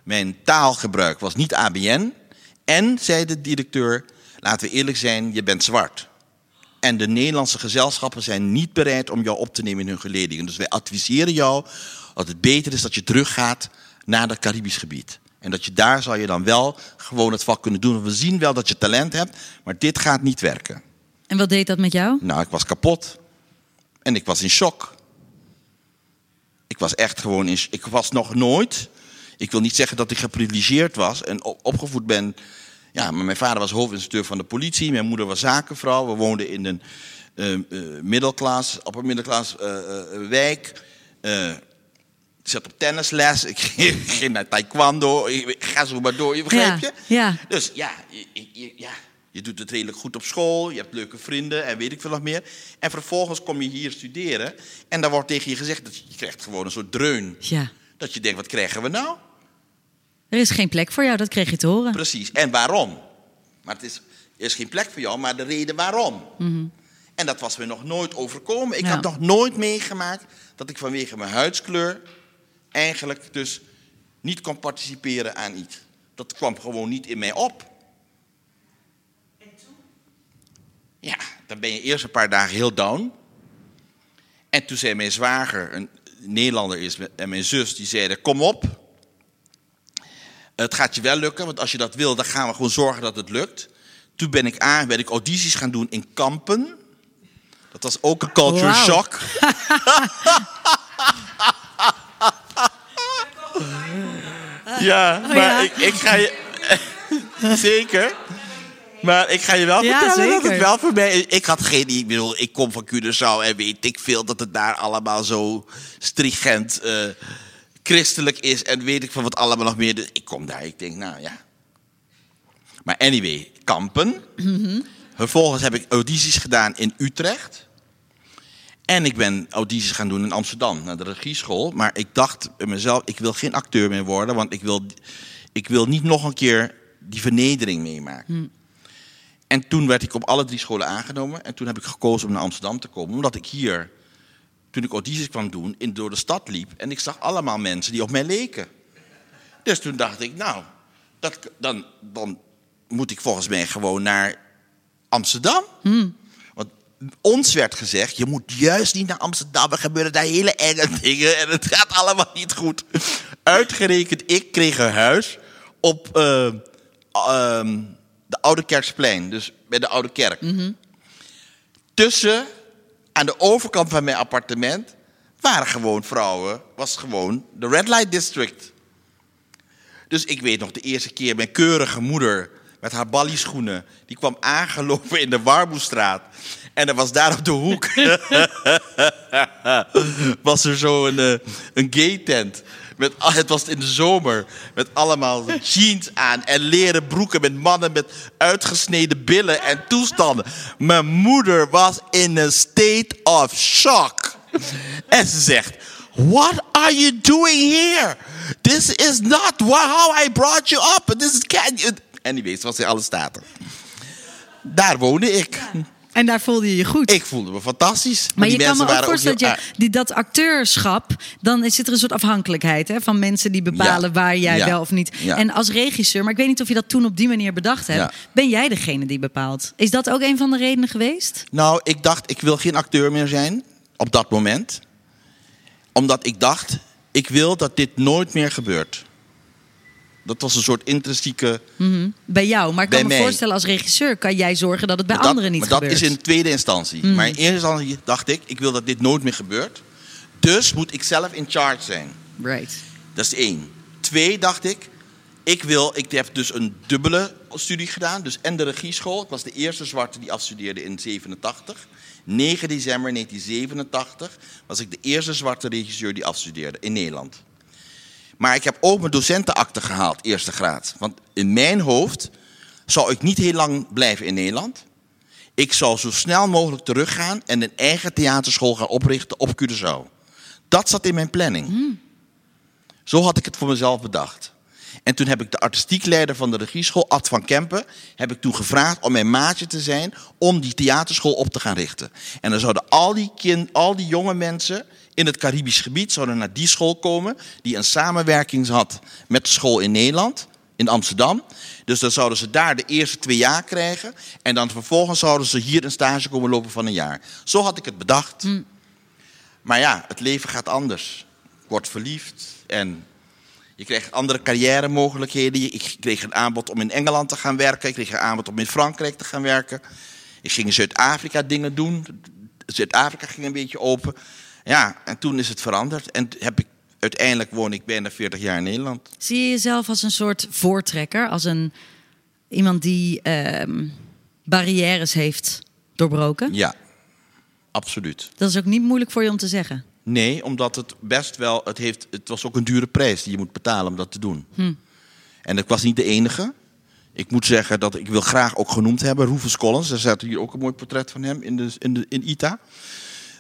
mijn taalgebruik was niet ABN. En, zei de directeur, laten we eerlijk zijn, je bent zwart. En de Nederlandse gezelschappen zijn niet bereid om jou op te nemen in hun geledingen. Dus wij adviseren jou dat het beter is dat je teruggaat naar het Caribisch gebied. En dat je daar zal je dan wel gewoon het vak kunnen doen. We zien wel dat je talent hebt, maar dit gaat niet werken. En wat deed dat met jou? Nou, ik was kapot. En ik was in shock. Ik was echt gewoon in. Ik was nog nooit. Ik wil niet zeggen dat ik geprivilegeerd was en op- opgevoed ben. Ja, maar mijn vader was hoofdinstructeur van de politie. Mijn moeder was zakenvrouw. We woonden in een eh, eh, middelklas, op een middelklas eh, wijk. Ik zat op tennisles. Ik ging, naar taekwondo. Ik, ga zo maar door. Je begrijp Ja, je? ja. Dus ja je, je- ja, je doet het redelijk goed op school. Je hebt leuke vrienden en weet ik veel nog meer. En vervolgens kom je hier studeren. En dan wordt tegen je gezegd dat je, je krijgt gewoon een soort dreun. Ja. Dat je denkt, wat krijgen we nou? Er is geen plek voor jou, dat kreeg je te horen. Precies. En waarom? Maar het is, er is geen plek voor jou, maar de reden waarom. En dat was me nog nooit overkomen. Ik Ja. had nog nooit meegemaakt dat ik vanwege mijn huidskleur eigenlijk dus niet kon participeren aan iets. Dat kwam gewoon niet in mij op. Ja, dan ben je eerst een paar dagen heel down. En toen zei mijn zwager, een Nederlander is, en mijn zus, die zeiden, kom op. Het gaat je wel lukken, want als je dat wil, dan gaan we gewoon zorgen dat het lukt. Toen ben ik aan, ben ik audities gaan doen in Kampen. Dat was ook een culture shock. ja, maar ja? Ik, ik ga je... Zeker. Maar ik ga je wel Ja, vertellen dat het wel voor mij... Ik had geen... Ik bedoel, ik kom van Curaçao en weet ik veel dat het daar allemaal zo stringent eh, christelijk is. En weet ik van wat allemaal nog meer. Dus ik kom daar, ik denk, nou ja. Maar anyway, kampen. Vervolgens heb ik audities gedaan in Utrecht. En ik ben audities gaan doen in Amsterdam, naar de regieschool. Maar ik dacht bij mezelf, ik wil geen acteur meer worden. Want ik wil, ik wil niet nog een keer die vernedering meemaken. En toen werd ik op alle drie scholen aangenomen. En toen heb ik gekozen om naar Amsterdam te komen. Omdat ik hier, toen ik audities kwam doen, in, door de stad liep. En ik zag allemaal mensen die op mij leken. Dus toen dacht ik, nou, dat, dan, dan moet ik volgens mij gewoon naar Amsterdam. Want ons werd gezegd, je moet juist niet naar Amsterdam. Er gebeuren daar hele enge dingen en het gaat allemaal niet goed. Uitgerekend, ik kreeg een huis op eh, ehm, de Oude Kerksplein. Dus bij de Oude Kerk. Tussen, aan de overkant van mijn appartement, waren gewoon vrouwen. Was gewoon de Red Light District. Dus ik weet nog de eerste keer, mijn keurige moeder met haar ballieschoenen, die kwam aangelopen in de Warmoestraat. En er was daar op de hoek, was er zo een, eh, een gay tent. Met, het was in de zomer, met allemaal jeans aan en leren broeken met mannen met uitgesneden billen en toestanden. Mijn moeder was in een state of shock. En ze zegt, What are you doing here? This is not how I brought you up. This is can you... Anyways, was in alle staten. Daar woonde ik. En daar voelde je je goed. Ik voelde me fantastisch. maar die je kan me ook voorstellen dat, je, die, dat acteurschap, dan zit er een soort afhankelijkheid hè, van mensen die bepalen Ja. waar jij Ja. wel of niet. Ja. En als regisseur, maar ik weet niet of je dat toen op die manier bedacht hebt, ben jij degene die bepaalt. Is dat ook een van de redenen geweest? Nou, ik dacht, ik wil geen acteur meer zijn. Op dat moment. Omdat ik dacht, ik wil dat dit nooit meer gebeurt. Dat was een soort intrinsieke... Bij jou. Maar ik kan me mij. voorstellen, als regisseur kan jij zorgen dat het bij Maar dat- anderen niet maar dat gebeurt. is in tweede instantie. Maar in eerste instantie dacht ik, ik wil dat dit nooit meer gebeurt. Dus moet ik zelf in charge zijn. Right. Dat is één. Twee, dacht ik, Ik wil, ik heb dus een dubbele studie gedaan. Dus en de regieschool. Ik was de eerste zwarte die afstudeerde in 87. 9 december 1987 was ik de eerste zwarte regisseur die afstudeerde in Nederland. Maar ik heb ook mijn docentenakte gehaald, eerste graad. Want in mijn hoofd zou ik niet heel lang blijven in Nederland. Ik zou zo snel mogelijk teruggaan en een eigen theaterschool gaan oprichten op Curaçao. Dat zat in mijn planning. Zo had ik het voor mezelf bedacht. En toen heb ik de artistiek leider van de regieschool, Ad van Kempen, heb ik toen gevraagd om mijn maatje te zijn om die theaterschool op te gaan richten. En dan zouden al die, kind, al die jonge mensen in het Caribisch gebied zouden naar die school komen, die een samenwerking had met de school in Nederland, in Amsterdam. Dus dan zouden ze daar de eerste twee jaar krijgen. En dan vervolgens zouden ze hier een stage komen lopen van een jaar. Zo had ik het bedacht. Maar ja, het leven gaat anders. Ik word verliefd en je krijgt andere carrière mogelijkheden. Ik kreeg een aanbod om in Engeland te gaan werken. Ik kreeg een aanbod om in Frankrijk te gaan werken. Ik ging in Zuid-Afrika dingen doen. Zuid-Afrika ging een beetje open. Ja, en toen is het veranderd. En heb ik, uiteindelijk woon ik bijna 40 jaar in Nederland. Zie je jezelf als een soort voortrekker? Als een, iemand die ehm, barrières heeft doorbroken? Ja, absoluut. Dat is ook niet moeilijk voor je om te zeggen. Nee, omdat het best wel. Het, heeft, het was ook een dure prijs die je moet betalen om dat te doen. En ik was niet de enige. Ik moet zeggen dat ik wil graag ook genoemd hebben. Rufus Collins, er staat hier ook een mooi portret van hem in, de, in, de, in ITA.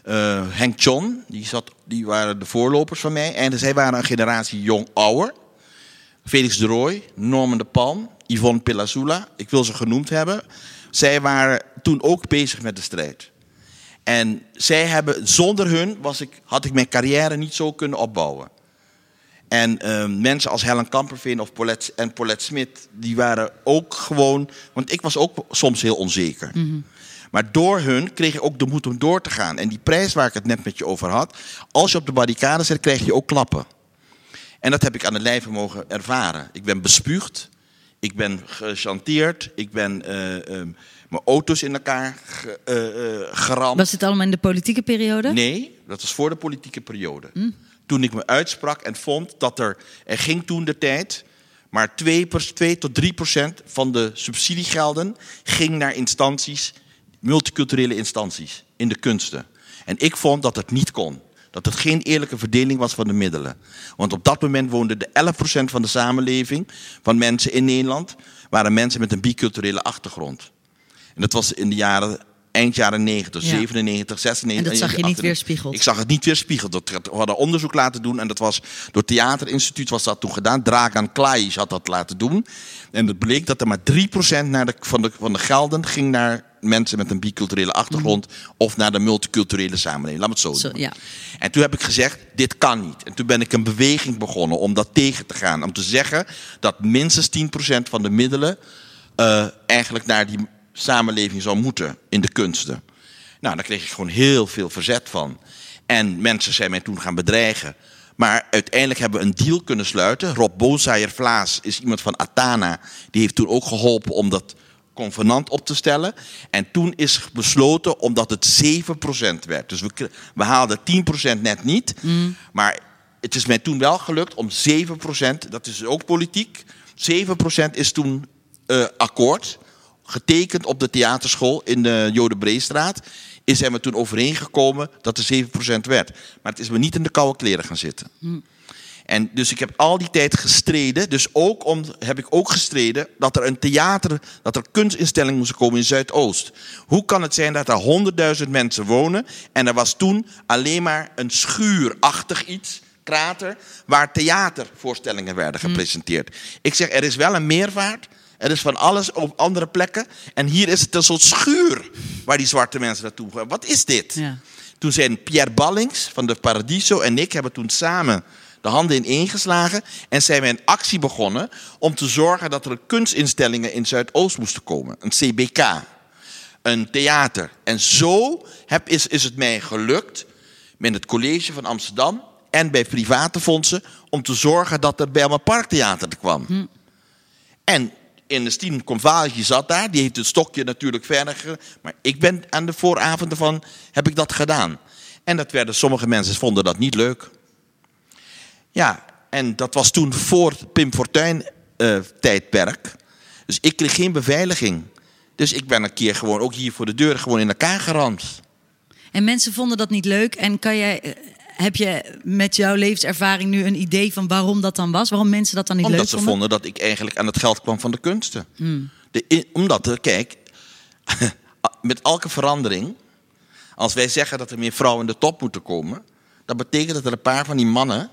Eh, Henk John, die, zat, die waren de voorlopers van mij. En zij waren een generatie jong-ouder. Felix de Rooij, Norman de Palm, Yvonne Pillazula. Ik wil ze genoemd hebben. Zij waren toen ook bezig met de strijd. En zij hebben, zonder hun was ik, had ik mijn carrière niet zo kunnen opbouwen. En uh, mensen als Helen Kamperveen of Paulette, en Paulette Smit, die waren ook gewoon. Want ik was ook soms heel onzeker. Maar door hun kreeg ik ook de moed om door te gaan. En die prijs waar ik het net met je over had, als je op de barricade zit, krijg je ook klappen. En dat heb ik aan de lijve mogen ervaren. Ik ben bespuugd, ik ben gechanteerd, ik ben uh, um, mijn auto's in elkaar ge, uh, geramd. Was het allemaal in de politieke periode? Nee, dat was voor de politieke periode. Mm. Toen ik me uitsprak en vond dat er, er ging toen de tijd, maar 2, 2 tot 3 procent van de subsidiegelden ging naar instanties, multiculturele instanties, in de kunsten. En ik vond dat het niet kon. Dat het geen eerlijke verdeling was van de middelen. Want op dat moment woonde de 11% van de samenleving, van mensen in Nederland, waren mensen met een biculturele achtergrond. En dat was in de jaren, eind jaren 90, ja. 97, 96. En dat zag je niet weerspiegeld? Ik zag het niet weerspiegeld. We hadden onderzoek laten doen en dat was door het Theaterinstituut was dat toen gedaan. Dragan Klaisch had dat laten doen. En het bleek dat er maar 3% naar de, van, de, van de gelden ging naar mensen met een biculturele achtergrond mm. of naar de multiculturele samenleving. Laat me het zo, zo doen. Ja. En toen heb ik gezegd, dit kan niet. En toen ben ik een beweging begonnen om dat tegen te gaan. Om te zeggen dat minstens 10% van de middelen uh, eigenlijk naar die samenleving zou moeten in de kunsten. Nou, daar kreeg ik gewoon heel veel verzet van. En mensen zijn mij toen gaan bedreigen. Maar uiteindelijk hebben we een deal kunnen sluiten. Rob Bozaaier Vlaas is iemand van Atana. Die heeft toen ook geholpen om dat convenant op te stellen. En toen is besloten omdat het 7% werd. Dus we, we haalden 10% net niet. Mm. Maar het is mij toen wel gelukt om 7%, dat is ook politiek. 7% is toen uh, akkoord. Getekend op de theaterschool in de Jodenbreestraat. Is zijn we toen overeengekomen dat er 7% werd. Maar het is me niet in de koude kleren gaan zitten. Mm. En dus ik heb al die tijd gestreden. Dus ook om, heb ik ook gestreden dat er een theater, dat er kunstinstellingen moesten komen in Zuidoost. Hoe kan het zijn dat er honderdduizend mensen wonen en er was toen alleen maar een schuurachtig iets, krater, waar theatervoorstellingen werden gepresenteerd. Ik zeg, er is wel een meervaart. Er is van alles op andere plekken. En hier is het een soort schuur waar die zwarte mensen naartoe gaan. Wat is dit? Ja. Toen zijn Pierre Ballings van de Paradiso en ik hebben toen samen de handen ineengeslagen en zijn we een actie begonnen om te zorgen dat er kunstinstellingen in Zuidoost moesten komen. Een CBK, een theater. En zo heb, is, is het mij gelukt met het college van Amsterdam en bij private fondsen om te zorgen dat er bij mijn parktheater kwam. Hm. En in de Stien Convalje zat daar, die heeft het stokje natuurlijk verder. Maar ik ben aan de vooravond ervan, heb ik dat gedaan. En dat werden, sommige mensen vonden dat niet leuk. Ja, en dat was toen voor Pim Fortuyn tijdperk. Dus ik kreeg geen beveiliging. Dus ik ben een keer gewoon ook hier voor de deur gewoon in elkaar geramd. En mensen vonden dat niet leuk. En kan jij, eh, heb je met jouw levenservaring nu een idee van waarom dat dan was? Waarom mensen dat dan niet Omdat leuk ze vonden? vonden dat ik eigenlijk aan het geld kwam van de kunsten. De, in- omdat, er, kijk, met elke verandering, als wij zeggen dat er meer vrouwen in de top moeten komen, dat betekent dat er een paar van die mannen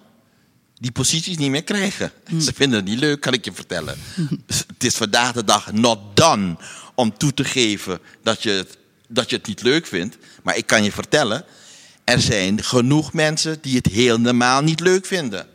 die posities niet meer krijgen. Ze vinden het niet leuk, kan ik je vertellen. Het is vandaag de dag not done om toe te geven dat je, het, dat je het niet leuk vindt. Maar ik kan je vertellen, er zijn genoeg mensen die het helemaal niet leuk vinden.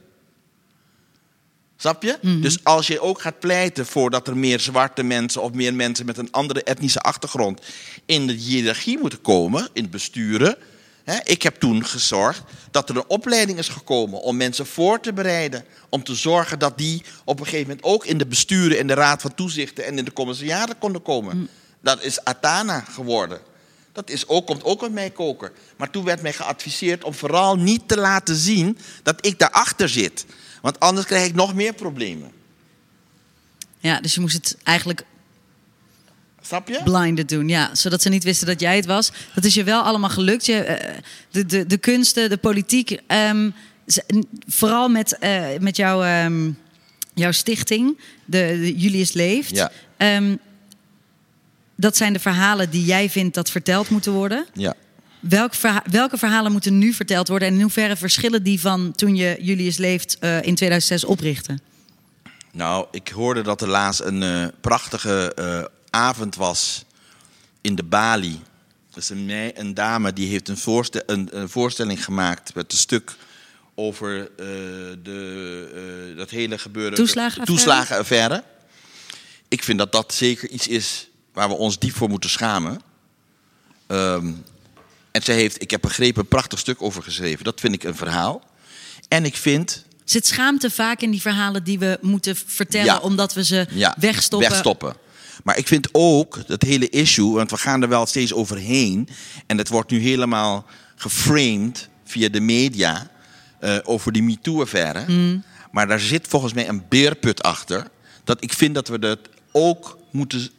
Snap je? Dus als je ook gaat pleiten voor dat er meer zwarte mensen of meer mensen met een andere etnische achtergrond in de hiërarchie moeten komen, in het besturen. Hè, ik heb toen gezorgd dat er een opleiding is gekomen om mensen voor te bereiden. Om te zorgen dat die op een gegeven moment ook in de besturen, in de raad van toezichten en in de commissariaten konden komen. Dat is Atana geworden. Dat is ook, komt ook uit mijn koker. Maar toen werd mij geadviseerd om vooral niet te laten zien dat ik daarachter zit. Want anders krijg ik nog meer problemen. Ja, dus je moest het eigenlijk Snap je? blinded doen. Ja, zodat ze niet wisten dat jij het was. Dat is je wel allemaal gelukt. Je, eh, de, de, de kunsten, de politiek. ehm, vooral met, eh, met jouw, ehm, jouw stichting, de, de Julius Leeft. Ja. Ehm, dat zijn de verhalen die jij vindt dat verteld moeten worden. Ja. Welk verha- welke verhalen moeten nu verteld worden? En in hoeverre verschillen die van toen je Julius Leeft eh, in 2006 oprichtte? Nou, ik hoorde dat er laatst een eh, prachtige eh, avond was in de Bali. Dus een, een dame die heeft een, voorste- een, een voorstelling gemaakt met een stuk over de, dat hele gebeuren. Toeslagenaffaire? Toeslagenaffaire. Ik vind dat dat zeker iets is waar we ons diep voor moeten schamen. Ehm, en zij heeft, ik heb begrepen, een prachtig stuk over geschreven. Dat vind ik een verhaal. En ik vind Zit schaamte vaak in die verhalen die we moeten vertellen, Ja. omdat we ze ja, wegstoppen? wegstoppen. Maar ik vind ook dat hele issue, want we gaan er wel steeds overheen. En het wordt nu helemaal geframed via de media eh, over die MeToo-affaire. Mm. Maar daar zit volgens mij een beerput achter. Dat ik vind dat we dat ook moeten,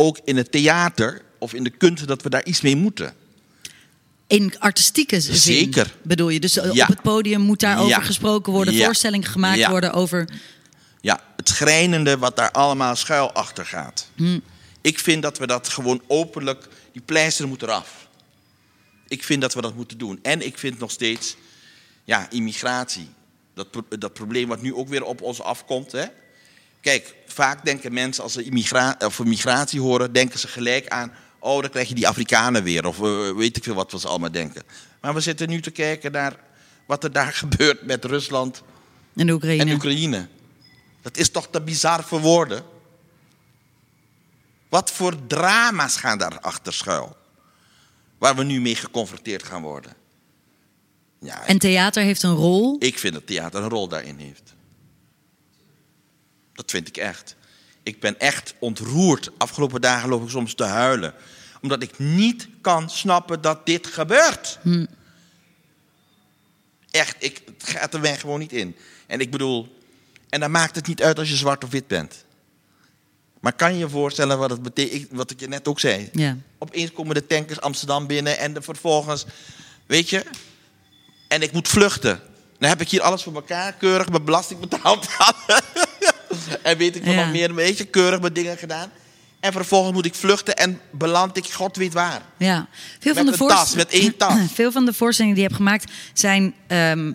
ook in het theater of in de kunst, dat we daar iets mee moeten. In artistieke zin Zeker. bedoel je. Dus eh, Ja. op het podium moet daarover Ja. gesproken worden, Ja. voorstellingen gemaakt worden over. Ja, het schrijnende wat daar allemaal schuil achter gaat. Ik vind dat we dat gewoon openlijk, die pleister moet eraf. Ik vind dat we dat moeten doen. En ik vind nog steeds, ja, immigratie. Dat, pro- dat probleem wat nu ook weer op ons afkomt. Hè? Kijk, vaak denken mensen als ze immigra of migratie horen, denken ze gelijk aan, oh, dan krijg je die Afrikanen weer. Of eh, weet ik veel wat we ze allemaal denken. Maar we zitten nu te kijken naar wat er daar gebeurt met Rusland En Oekraïne. en Oekraïne. Dat is toch te bizar voor woorden? Wat voor drama's gaan daarachter schuil? Waar we nu mee geconfronteerd gaan worden. Ja, En theater heeft een rol. ik vind dat theater een rol daarin heeft. Dat vind ik echt. Ik ben echt ontroerd. Afgelopen dagen loop ik soms te huilen. Omdat ik niet kan snappen dat dit gebeurt. Echt, ik, het gaat er mij gewoon niet in. En ik bedoel, en dan maakt het niet uit als je zwart of wit bent. Maar kan je je voorstellen wat het betekent, wat ik je net ook zei? Ja. Opeens komen de tankers Amsterdam binnen en de vervolgens, weet je, en ik moet vluchten. Dan heb ik hier alles voor elkaar, keurig mijn belasting betaald. en weet ik Ja. nog meer, weet je, keurig mijn dingen gedaan. En vervolgens moet ik vluchten en beland ik god weet waar. Ja. Veel van Met de een tas, voorst- met één tas. Veel van de voorstellingen die je hebt gemaakt zijn. ehm,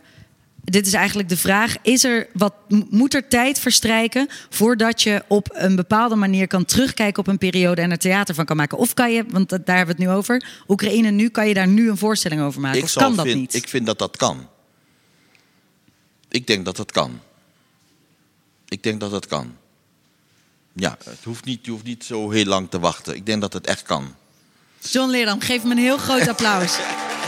dit is eigenlijk de vraag: is er wat, moet er tijd verstrijken voordat je op een bepaalde manier kan terugkijken op een periode en er theater van kan maken? Of kan je, want daar hebben we het nu over, Oekraïne nu, kan je daar nu een voorstelling over maken? of zou kan dat vind- niet? Ik vind dat dat kan. Ik denk dat dat kan. Ik denk dat dat kan. Ja, het hoeft niet, je hoeft niet zo heel lang te wachten. Ik denk dat het echt kan. John Leerdam, geef hem een heel groot applaus.